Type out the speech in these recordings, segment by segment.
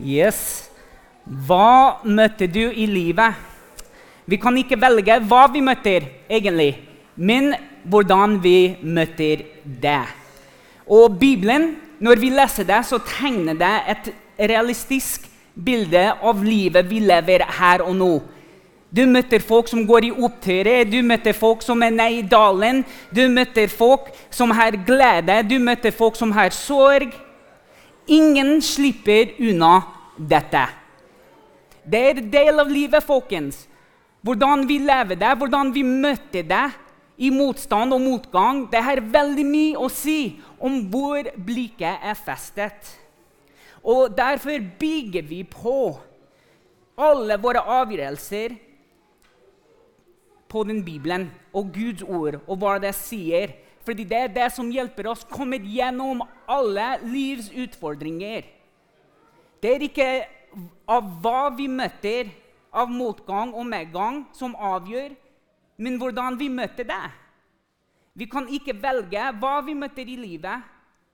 Yes. Hva møter du i livet? Vi kan ikke velge hva vi møter, egentlig, men hvordan vi møter det. Og Bibelen, når vi leser det, så tegner det et realistisk bilde av livet vi lever her og nå. Du møter folk som går i opptøyer, du møter folk som er nede i dalen. Du møter folk som har glede, du møter folk som har sorg. Ingen slipper unna dette. Det er en del av livet, folkens. Hvordan vi lever det, hvordan vi møter det i motstand og motgang, det har veldig mye å si om hvor blikket er festet. Og derfor bygger vi på alle våre avgjørelser på den Bibelen og Guds ord og hva det sier. Fordi det er det som hjelper oss å komme gjennom alle livs utfordringer. Det er ikke av hva vi møter av motgang og medgang, som avgjør, men hvordan vi møter det. Vi kan ikke velge hva vi møter i livet,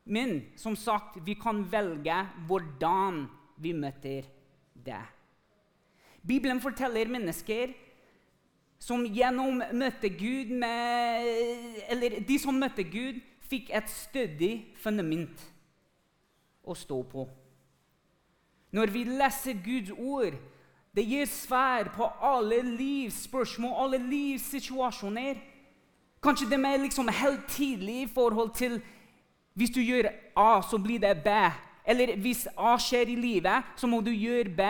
men som sagt, vi kan velge hvordan vi møter det. Bibelen forteller mennesker som gjennom møtte Gud med, Eller de som møtte Gud, fikk et stødig fundament å stå på. Når vi leser Guds ord, det gir svar på alle livs spørsmål, alle livs situasjoner. Kanskje de er liksom helt tidlig i forhold til hvis du gjør A, så blir det B. Eller hvis A skjer i livet, så må du gjøre B.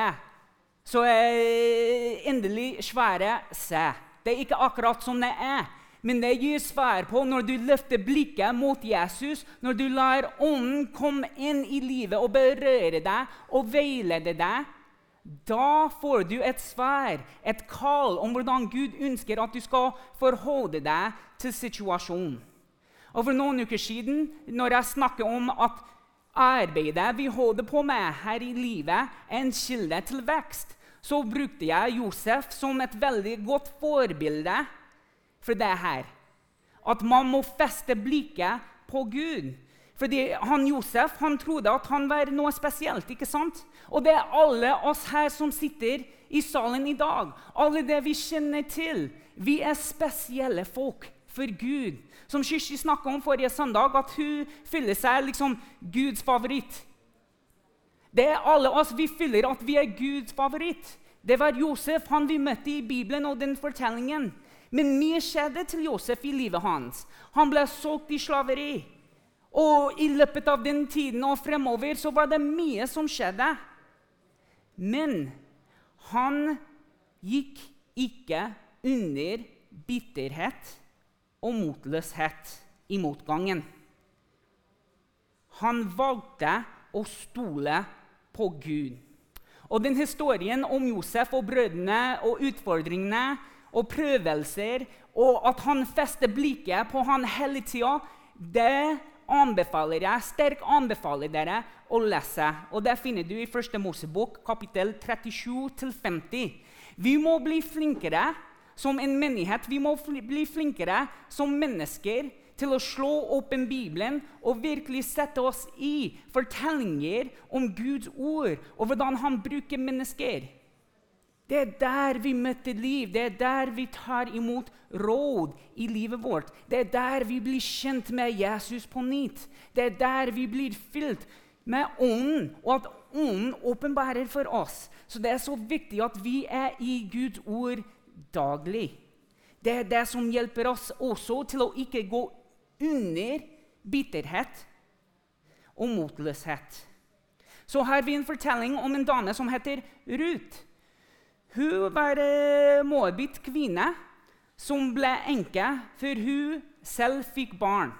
Så er endelig svære se. Det er ikke akkurat som det er. Men det gir svar på når du løfter blikket mot Jesus, når du lar Ånden komme inn i livet og berøre deg og veilede deg. Da får du et svar, et kall om hvordan Gud ønsker at du skal forholde deg til situasjonen. Og For noen uker siden, når jeg snakker om at arbeidet vi holder på med her i livet, er en kilde til vekst, så brukte jeg Josef som et veldig godt forbilde for det her. At man må feste blikket på Gud. Fordi han Josef han trodde at han var noe spesielt. ikke sant? Og det er alle oss her som sitter i salen i dag. Alle det vi kjenner til. Vi er spesielle folk for Gud. Som Kirsti snakka om forrige søndag, at hun fyller seg liksom Guds favoritt. Det er alle oss vi føler at vi er Guds favoritt. Det var Josef han vi møtte i Bibelen og den fortellingen. Men mye skjedde til Josef i livet hans. Han ble solgt i slaveri. Og i løpet av den tiden og fremover så var det mye som skjedde. Men han gikk ikke under bitterhet og motløshet i motgangen. Han valgte å stole på Gud. Og den Historien om Josef og brødrene og utfordringene og prøvelser, og at han fester blikket på han hele tida, det anbefaler jeg, sterkt anbefaler dere å lese. Og Det finner du i Første Mosebok, kapittel 37-50. Vi må bli flinkere som en menighet. Vi må bli flinkere som mennesker til å slå åpen Bibelen og virkelig sette oss i fortellinger om Guds ord og hvordan han bruker mennesker. Det er der vi møter liv, det er der vi tar imot råd i livet vårt. Det er der vi blir kjent med Jesus på nytt. Det er der vi blir fylt med Ånden, og at Ånden åpenbærer for oss. Så det er så viktig at vi er i Guds ord daglig. Det er det som hjelper oss også til å ikke gå under bitterhet og motløshet. Så har vi en fortelling om en dame som heter Ruth. Hun var en moabit kvinne som ble enke før hun selv fikk barn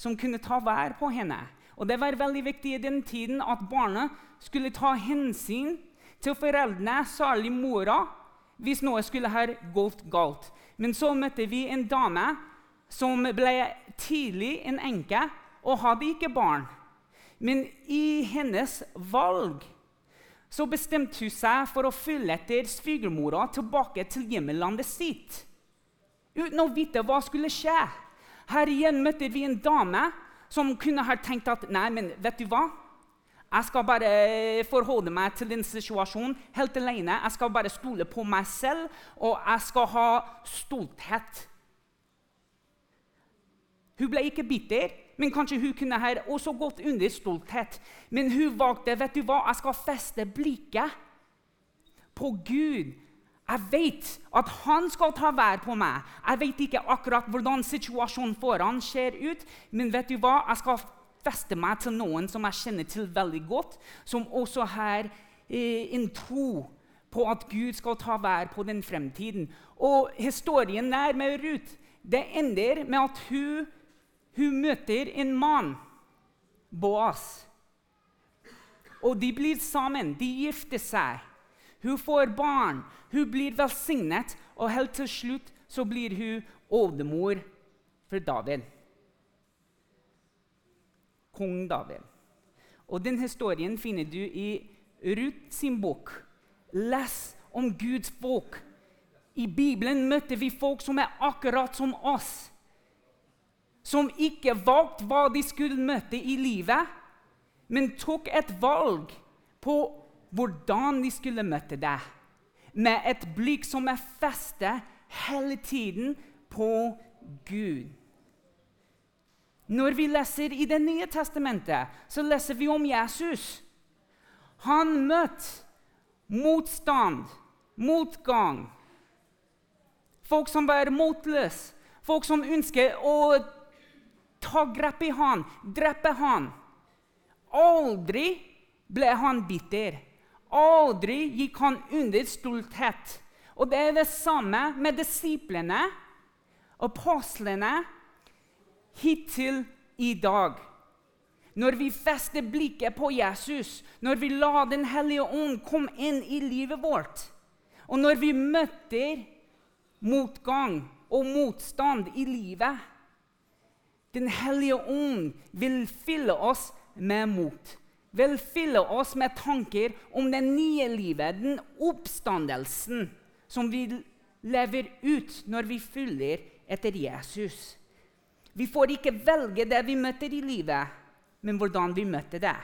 som kunne ta vær på henne. Og Det var veldig viktig i den tiden at barnet skulle ta hensyn til foreldrene, særlig mora, hvis noe skulle ha gått galt. Men så møtte vi en dame som ble tidlig en enke og hadde ikke barn. Men i hennes valg så bestemte hun seg for å følge etter svigermora tilbake til hjemlandet sitt. Uten å vite hva skulle skje. Her igjen møtte vi en dame som kunne ha tenkt at nei, men vet du hva? Jeg skal bare forholde meg til den situasjonen helt alene. Jeg skal bare stole på meg selv, og jeg skal ha stolthet. Hun ble ikke bitter, men kanskje hun kunne her også gått under stolthet. Men hun valgte vet du hva, jeg skal feste blikket på Gud. Jeg vet at han skal ta vær på meg. Jeg vet ikke akkurat hvordan situasjonen foran ser ut, men vet du hva? Jeg skal feste meg til noen som jeg kjenner til veldig godt, som også har eh, en tro på at Gud skal ta vær på den fremtiden. Og historien der med Ruth det ender med at hun, hun møter en mann, Boas. Og de blir sammen. De gifter seg. Hun får barn. Hun blir velsignet, og helt til slutt så blir hun oldemor for David kong David. Og Den historien finner du i Ruth sin bok. Les om Guds folk. I Bibelen møter vi folk som er akkurat som oss. Som ikke valgte hva de skulle møte i livet, men tok et valg på hvordan de skulle møte det. Med et blikk som er festet hele tiden på Gud. Når vi leser i Det nye testamentet, så leser vi om Jesus. Han møtte motstand, motgang. Folk som var motløse, folk som ønsket å ta grep i han, drepe han. Aldri ble han bitter. Aldri gikk han under stolthet. Og det er det samme med disiplene, og apostlene hittil i dag. Når vi fester blikket på Jesus, når vi lar Den hellige ånd komme inn i livet vårt, og når vi møter motgang og motstand i livet Den hellige ånd vil fylle oss med mot. Vil fylle oss med tanker om det nye livet, den oppstandelsen som vi lever ut når vi følger etter Jesus. Vi får ikke velge det vi møter i livet, men hvordan vi møter det.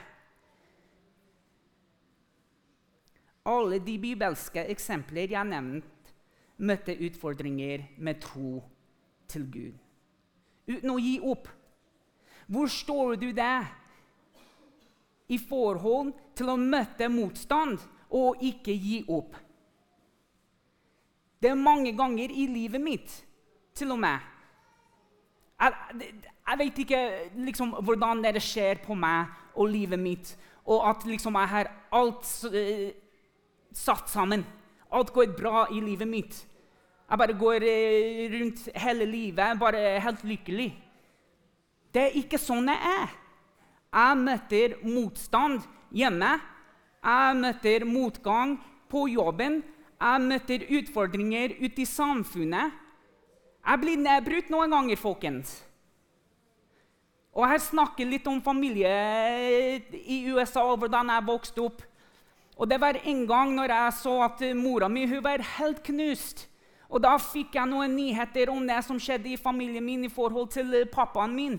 Alle de bibelske eksempler jeg har nevnt, møtte utfordringer med tro til Gud. Uten å gi opp. Hvor står du der i forhold til å møte motstand og ikke gi opp? Det er mange ganger i livet mitt til og med jeg, jeg vet ikke liksom, hvordan det skjer på meg og livet mitt, og at liksom, jeg har alt uh, satt sammen. Alt går bra i livet mitt. Jeg bare går uh, rundt hele livet bare helt lykkelig. Det er ikke sånn jeg er. Jeg møter motstand hjemme. Jeg møter motgang på jobben. Jeg møter utfordringer ute i samfunnet. Jeg blir nedbrutt noen ganger, folkens. Og jeg snakker litt om familie i USA og hvordan jeg vokste opp. Og det var en gang når jeg så at mora mi var helt knust. Og da fikk jeg noen nyheter om det som skjedde i familien min i forhold til pappaen min.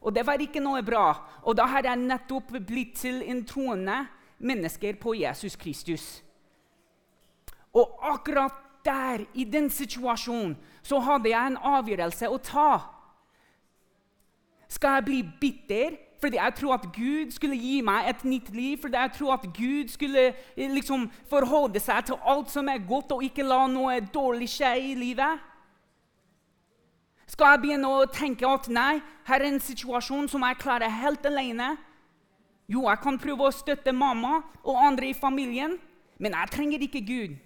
Og det var ikke noe bra. Og da har jeg nettopp blitt til en troende mennesker på Jesus Kristus. Og akkurat der, i den situasjonen, så hadde jeg en avgjørelse å ta. Skal jeg bli bitter fordi jeg tror at Gud skulle gi meg et nytt liv? Fordi jeg tror at Gud skulle eh, liksom forholde seg til alt som er godt, og ikke la noe dårlig skje i livet? Skal jeg begynne å tenke at nei, her er en situasjon som jeg klarer helt alene? Jo, jeg kan prøve å støtte mamma og andre i familien, men jeg trenger ikke Gud.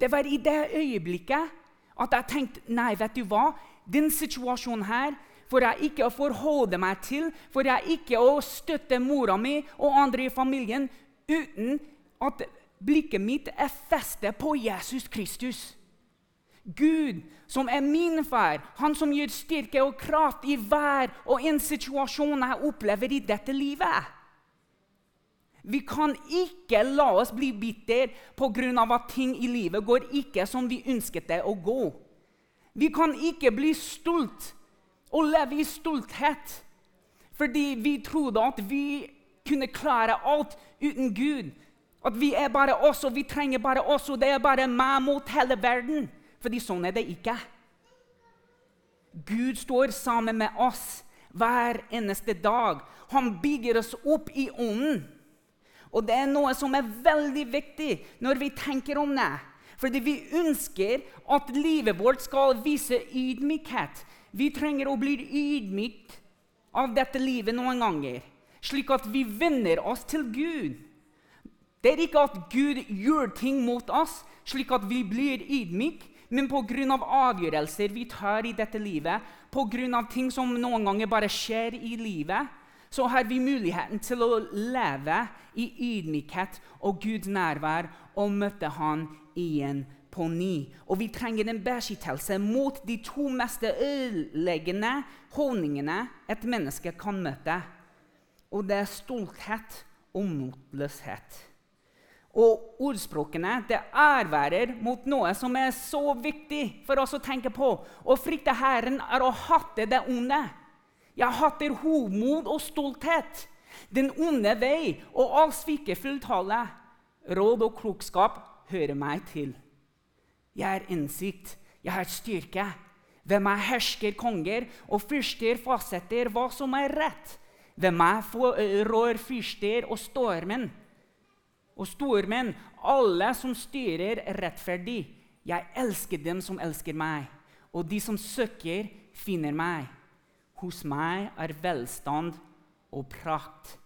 Det var i det øyeblikket at jeg tenkte nei, vet du hva? Den situasjonen her får jeg ikke å forholde meg til, for jeg ikke å støtte mora mi og andre i familien uten at blikket mitt er festet på Jesus Kristus. Gud, som er min far, han som gir styrke og kraft i hver og en situasjon jeg opplever i dette livet. Vi kan ikke la oss bli bitter pga. at ting i livet går ikke som vi ønsket det å gå. Vi kan ikke bli stolt og leve i stolthet fordi vi trodde at vi kunne klare alt uten Gud. At vi er bare oss, og vi trenger bare oss, og det er bare meg mot hele verden. Fordi sånn er det ikke. Gud står sammen med oss hver eneste dag. Han bygger oss opp i ånden. Og det er noe som er veldig viktig når vi tenker om det. Fordi vi ønsker at livet vårt skal vise ydmykhet. Vi trenger å bli ydmykt av dette livet noen ganger, slik at vi venner oss til Gud. Det er ikke at Gud gjør ting mot oss slik at vi blir ydmyke, men pga. avgjørelser vi tar i dette livet, pga. ting som noen ganger bare skjer i livet, så har vi muligheten til å leve i ydmykhet og Guds nærvær og møte Han igjen på ny. Og vi trenger en beskyttelse mot de to mest ødeleggende holdningene et menneske kan møte. Og det er stolthet og motløshet. Og ordspråkene det erværer mot noe som er så viktig for oss å tenke på. Å frykte Herren er å hatte det onde. Jeg hatter hovmod og stolthet, den onde vei og all svikefull tale. Råd og klokskap hører meg til. Jeg er innsikt, jeg har styrke. Ved meg hersker konger, og fyrster fastsetter hva som er rett. Ved meg rår fyrster og stormenn. Og stormenn, alle som styrer rettferdig. Jeg elsker dem som elsker meg, og de som søker, finner meg. Hos meg er velstand og prakt,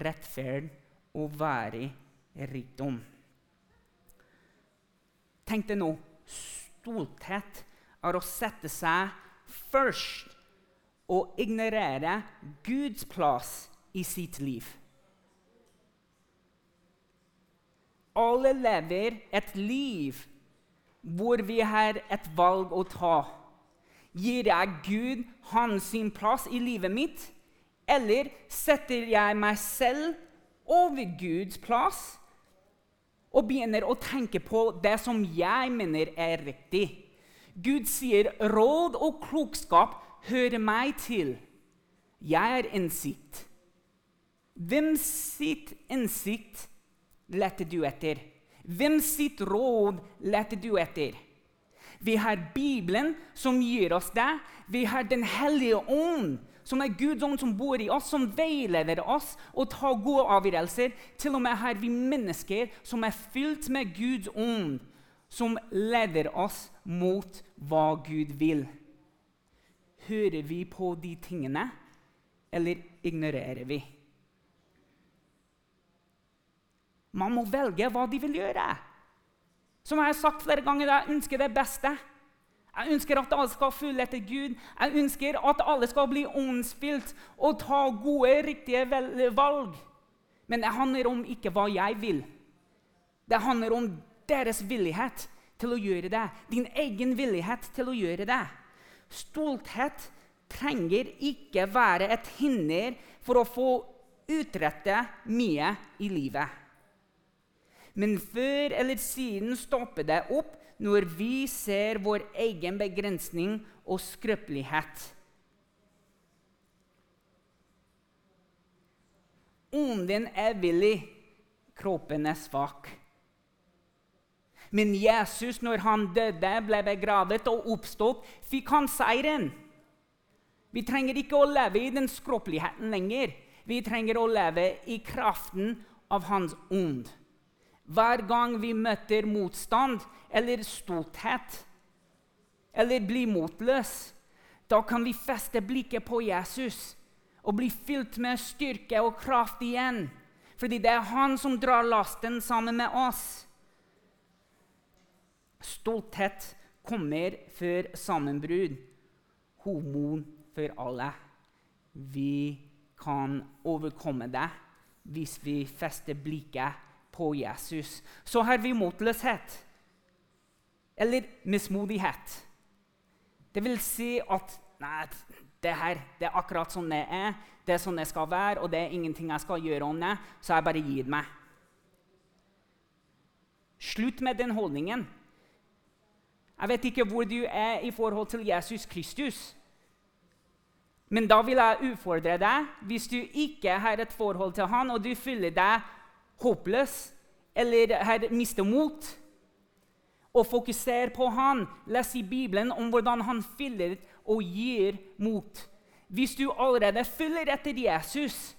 rettferd og varig rikdom. Tenk deg nå stolthet er å sette seg først og ignorere Guds plass i sitt liv. Alle lever et liv hvor vi har et valg å ta. Gir jeg Gud hans plass i livet mitt, eller setter jeg meg selv over Guds plass og begynner å tenke på det som jeg mener er riktig? Gud sier råd og klokskap hører meg til. Jeg er innsikt. Hvem sitt innsikt leter du etter? Hvem sitt råd leter du etter? Vi har Bibelen, som gir oss det. Vi har Den hellige ånd, som er Guds ånd som bor i oss, som veileder oss og tar gode avgjørelser. Til og med har vi mennesker som er fylt med Guds ånd, som leder oss mot hva Gud vil. Hører vi på de tingene, eller ignorerer vi? Man må velge hva de vil gjøre. Som jeg har sagt flere ganger, jeg ønsker det beste. Jeg ønsker at alle skal følge etter Gud. Jeg ønsker at alle skal bli åndsfylt og ta gode, riktige valg. Men det handler om ikke hva jeg vil. Det handler om deres villighet til å gjøre det. Din egen villighet til å gjøre det. Stolthet trenger ikke være et hinder for å få utrette mye i livet. Men før eller siden stopper det opp når vi ser vår egen begrensning og skrøpelighet. Ånden er villig, kroppen er svak. Men Jesus, når han døde, ble begravet og oppstått, fikk han seieren. Vi trenger ikke å leve i den skråpeligheten lenger. Vi trenger å leve i kraften av Hans ånd. Hver gang vi møter motstand eller stolthet eller blir motløs, da kan vi feste blikket på Jesus og bli fylt med styrke og kraft igjen. Fordi det er han som drar lasten sammen med oss. Stolthet kommer før sammenbrudd. Homoen for alle. Vi kan overkomme det hvis vi fester blikket på Jesus. Så har vi motløshet. Eller mismodighet. Det vil si at nei, det her det er akkurat sånn det er, det er sånn det skal være, og det er ingenting jeg skal gjøre om det, så jeg bare gir meg. Slutt med den holdningen. Jeg vet ikke hvor du er i forhold til Jesus Kristus. Men da vil jeg utfordre deg, hvis du ikke har et forhold til han, og du føler deg håpløs eller har mistet mot, og fokusere på han, les i Bibelen om hvordan han fyller og gir mot. Hvis du allerede følger etter Jesus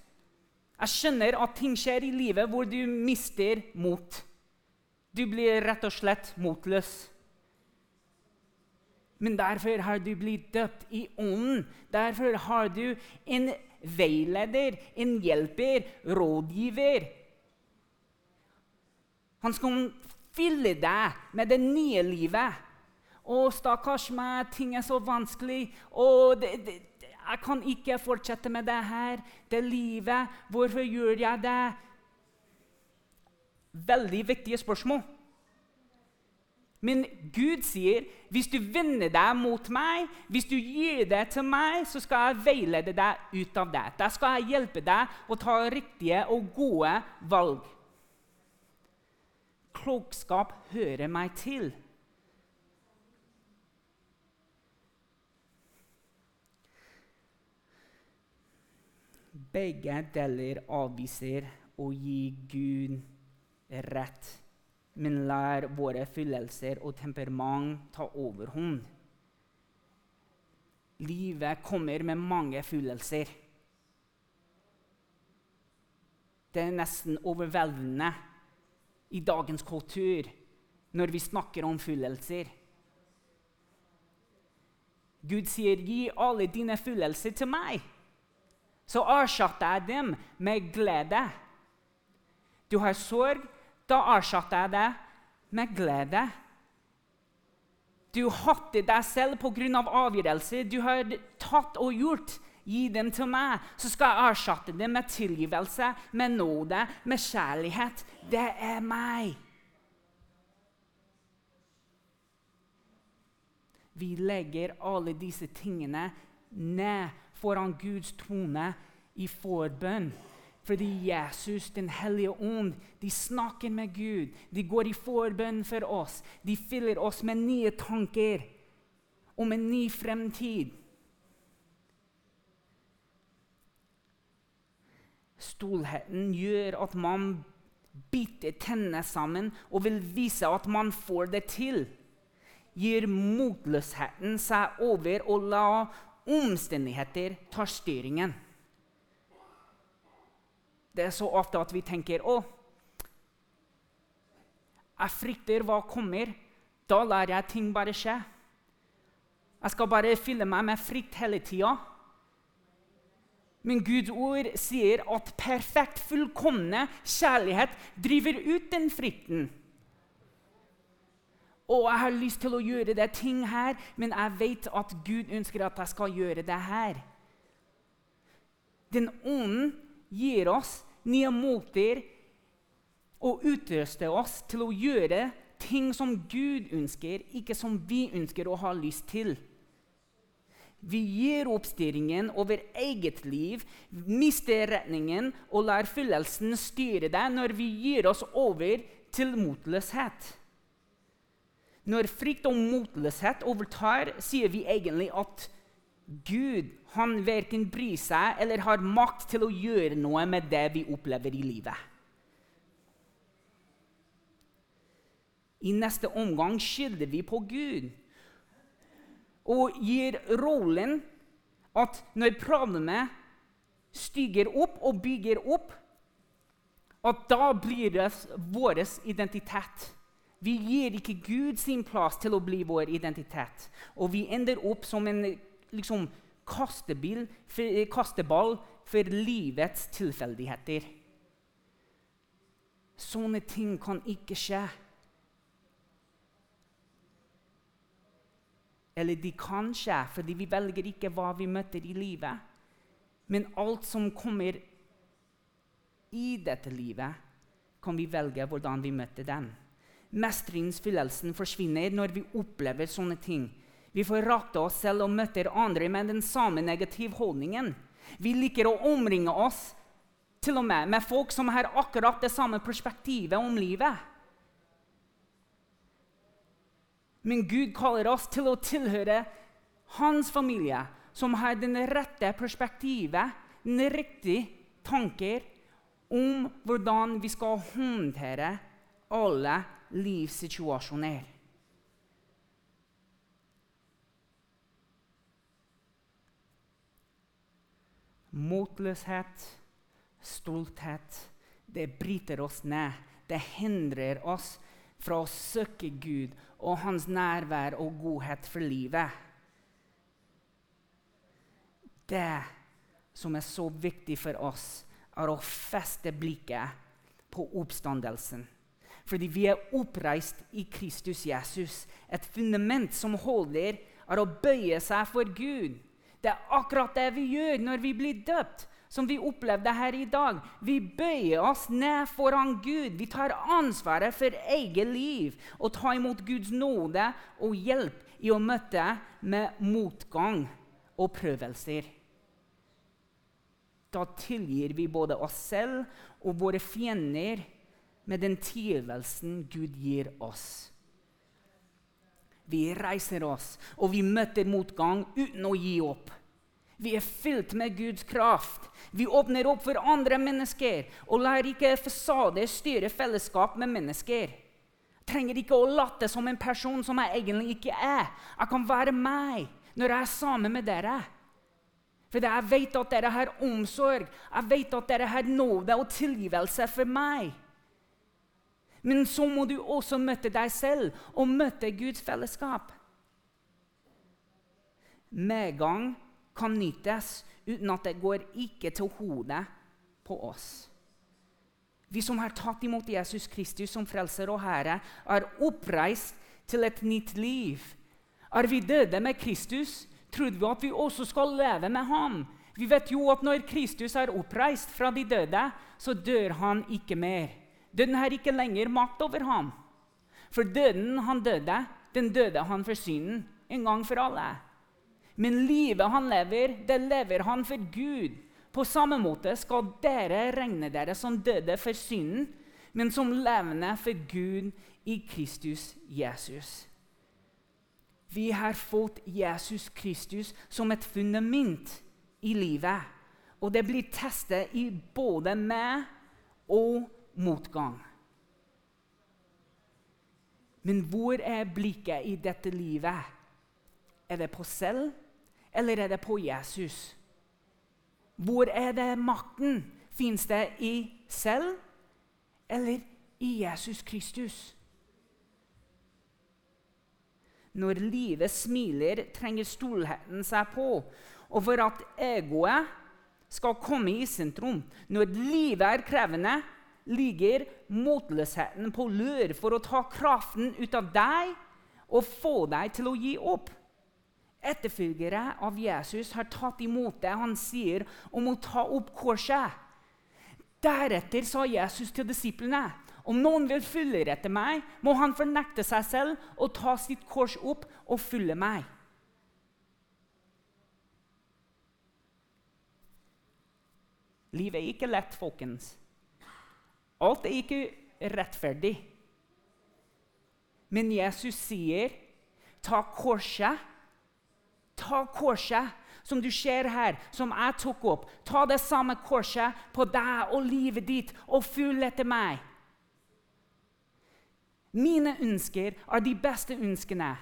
Jeg skjønner at ting skjer i livet hvor du mister mot. Du blir rett og slett motløs. Men derfor har du blitt døpt i ånden. Derfor har du en veileder, en hjelper, rådgiver. Han skal fylle deg med det nye livet. Å, stakkars meg, ting er så vanskelig. Å, det, det, jeg kan ikke fortsette med det her. Det livet. Hvorfor gjør jeg det? Veldig viktige spørsmål. Men Gud sier, 'Hvis du vender deg mot meg, hvis du gir det til meg, så skal jeg veilede deg ut av det.' 'Da skal jeg hjelpe deg å ta riktige og gode valg.' Klokskap hører meg til. Begge deler avviser å gi Gud rett men lar våre følelser og temperament ta overhånd. Livet kommer med mange følelser. Det er nesten overveldende i dagens kultur når vi snakker om fullelser. Gud sier, 'Gi alle dine fullelser til meg', så erstatter jeg dem med glede. Du har sorg, da erstatter jeg det med glede. Du hater deg selv pga. Av avgjørelser du har tatt og gjort. Gi dem til meg, så skal jeg erstatte dem med tilgivelse, med nåde, med kjærlighet. Det er meg. Vi legger alle disse tingene ned foran Guds trone i forbønn. Fordi Jesus, Den hellige ånd, de snakker med Gud. De går i forbønn for oss. De fyller oss med nye tanker om en ny fremtid. Stoltheten gjør at man biter tennene sammen og vil vise at man får det til. Gir motløsheten seg over og la omstendigheter ta styringen. Det er så ofte at vi tenker å, jeg frykter hva kommer. Da lar jeg ting bare skje. Jeg skal bare fylle meg med frykt hele tida. Men Guds ord sier at perfekt, fullkomne kjærlighet driver ut den frykten. Og jeg har lyst til å gjøre det ting her, men jeg vet at Gud ønsker at jeg skal gjøre det her. Den ånden gir oss nye måter og utruste oss til å gjøre ting som Gud ønsker, ikke som vi ønsker å ha lyst til. Vi gir opp styringen over eget liv, mister retningen og lar følelsen styre det når vi gir oss over til motløshet. Når frykt og motløshet overtar, sier vi egentlig at Gud han verken bryr seg eller har makt til å gjøre noe med det vi opplever i livet. I neste omgang skylder vi på Gud og gir rollen at når problemet stiger opp og bygger opp, at da blir det vår identitet. Vi gir ikke Gud sin plass til å bli vår identitet. Og vi ender opp som en liksom, kastebil, kasteball for livets tilfeldigheter. Sånne ting kan ikke skje. Eller de kan skje, fordi vi velger ikke hva vi møter i livet. Men alt som kommer i dette livet, kan vi velge hvordan vi møter den. Mestringsfølelsen forsvinner når vi opplever sånne ting vi forakter oss selv og møter andre med den samme negative holdningen. Vi liker å omringe oss til og med med folk som har akkurat det samme perspektivet om livet. Men Gud kaller oss til å tilhøre hans familie, som har den rette perspektivet, den riktige tanker om hvordan vi skal håndtere alle livssituasjoner. Motløshet, stolthet, det bryter oss ned. Det hindrer oss fra å søke Gud og hans nærvær og godhet for livet. Det som er så viktig for oss, er å feste blikket på oppstandelsen. Fordi vi er oppreist i Kristus Jesus. Et fundament som holder, er å bøye seg for Gud. Det er akkurat det vi gjør når vi blir døpt som vi opplevde her i dag. Vi bøyer oss ned foran Gud. Vi tar ansvaret for eget liv og tar imot Guds nåde og hjelp i å møte med motgang og prøvelser. Da tilgir vi både oss selv og våre fiender med den tilgivelsen Gud gir oss. Vi reiser oss, og vi møter motgang uten å gi opp. Vi er fylt med Guds kraft. Vi åpner opp for andre mennesker og lar ikke fasader styre fellesskap med mennesker. Jeg trenger ikke å late som en person som jeg egentlig ikke er. Jeg kan være meg når jeg er sammen med dere. For jeg vet at dere har omsorg, jeg vet at dere har nåde og tilgivelse for meg. Men så må du også møte deg selv og møte Guds fellesskap. Medgang kan nytes uten at det går ikke til hodet på oss. Vi som har tatt imot Jesus Kristus som frelser og Herre, er oppreist til et nytt liv. Er vi døde med Kristus, trodde vi at vi også skal leve med ham. Vi vet jo at når Kristus er oppreist fra de døde, så dør han ikke mer. Døden har ikke lenger makt over ham. For døden han døde, den døde han for synden en gang for alle. Men livet han lever, det lever han for Gud. På samme måte skal dere regne dere som døde for synden, men som levende for Gud i Kristus Jesus. Vi har fått Jesus Kristus som et fundament i livet. Og det blir testet i både med og motgang. Men hvor er blikket i dette livet? Er det på selv? Eller er det på Jesus? Hvor er det makten? Fins det i selv eller i Jesus Kristus? Når livet smiler, trenger stolheten seg på. Og for at egoet skal komme i sentrum Når livet er krevende, ligger motløsheten på lur for å ta kraften ut av deg og få deg til å gi opp etterfølgere av Jesus har tatt imot det han sier om å ta opp korset. Deretter sa Jesus til disiplene om noen vil følge etter meg, må han fornekte seg selv og ta sitt kors opp og følge meg. Livet er ikke lett, folkens. Alt er ikke rettferdig. Men Jesus sier, 'Ta korset' Ta korset som du ser her, som jeg tok opp. Ta det samme korset på deg og livet ditt og følg etter meg. Mine ønsker er de beste ønskene.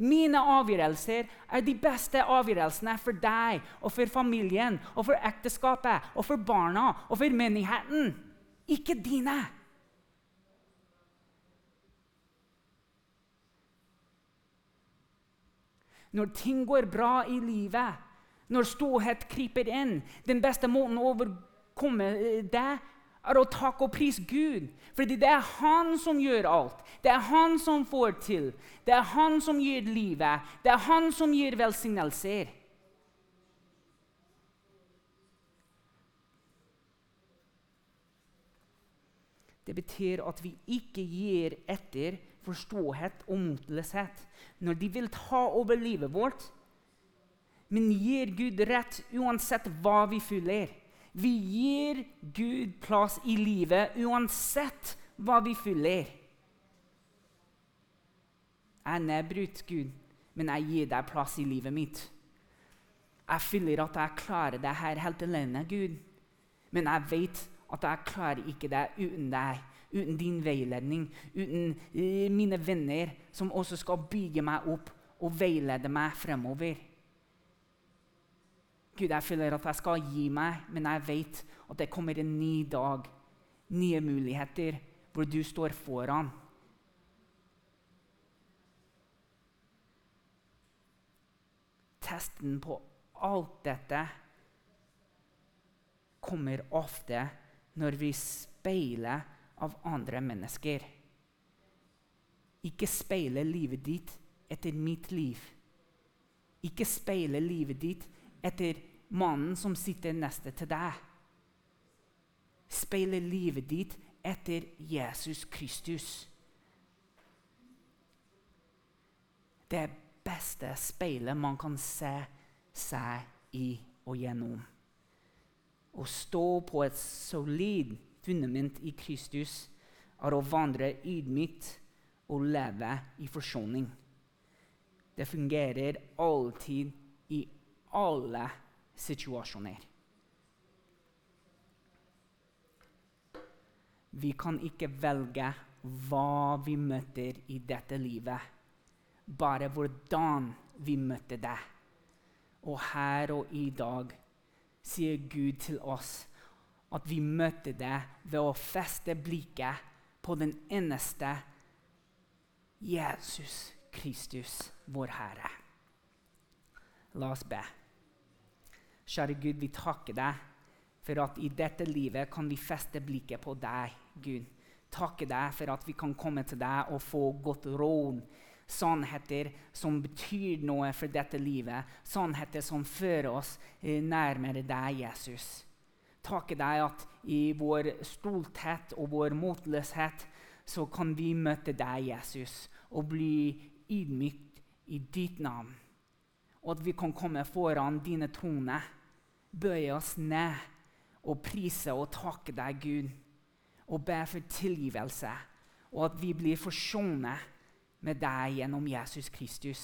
Mine avgjørelser er de beste avgjørelsene for deg og for familien og for ekteskapet og for barna og for menigheten. Ikke dine. Når ting går bra i livet, når ståhet kryper inn Den beste måten å overkomme eh, det er å takke og prise Gud. Fordi det er Han som gjør alt. Det er Han som får til. Det er Han som gir livet. Det er Han som gir velsignelser. Det betyr at vi ikke gir etter forståhet og motløshet når de vil ta over livet vårt. Men gir Gud rett uansett hva vi føler. Vi gir Gud plass i livet uansett hva vi føler. Jeg er nedbrutt, Gud, men jeg gir deg plass i livet mitt. Jeg føler at jeg klarer det her helt alene, Gud. Men jeg vet at jeg klarer ikke det uten deg, uten din veiledning, uten uh, mine venner, som også skal bygge meg opp og veilede meg fremover. Gud, jeg føler at jeg skal gi meg, men jeg vet at det kommer en ny dag, nye muligheter, hvor du står foran. Testen på alt dette kommer ofte når vi speiler av andre mennesker. Ikke speile livet ditt etter mitt liv. Ikke speile livet ditt etter mannen som sitter neste til deg. Speile livet ditt etter Jesus Kristus. Det beste speilet man kan se seg i og gjennom. Å stå på et solid fundament i Kristus er å vandre ydmykt og leve i forsoning. Det fungerer alltid i alle situasjoner. Vi kan ikke velge hva vi møter i dette livet, bare hvordan vi møter det. Og her og i dag sier Gud til oss at vi møter det ved å feste blikket på den eneste Jesus Kristus, vår Herre. La oss be. Kjære Gud, vi takker deg for at i dette livet kan vi feste blikket på deg, Gud. Takke deg for at vi kan komme til deg og få godt råd. Sannheter som betyr noe for dette livet. Sannheter som fører oss eh, nærmere deg, Jesus. Takke deg at i vår stolthet og vår motløshet så kan vi møte deg, Jesus, og bli ydmykt i ditt navn. Og at vi kan komme foran dine troner, bøye oss ned og prise og takke deg, Gud, og be for tilgivelse, og at vi blir forsonet med deg gjennom Jesus Kristus.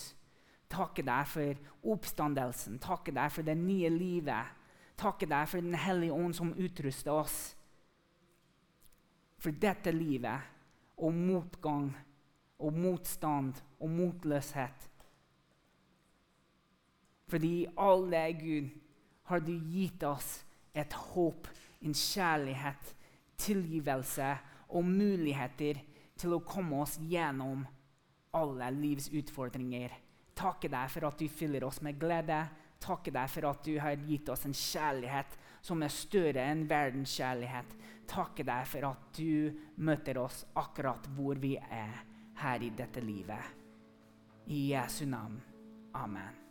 Takke deg for oppstandelsen, takke deg for det nye livet. Takke deg for Den hellige ånd som utruster oss. For dette livet og motgang og motstand og motløshet. Fordi alle, Gud, har du gitt oss et håp, en kjærlighet, tilgivelse og muligheter til å komme oss gjennom alle livs utfordringer. Takke deg for at du fyller oss med glede. Takke deg for at du har gitt oss en kjærlighet som er større enn verdens kjærlighet. Takke deg for at du møter oss akkurat hvor vi er her i dette livet. I Jesu navn. Amen.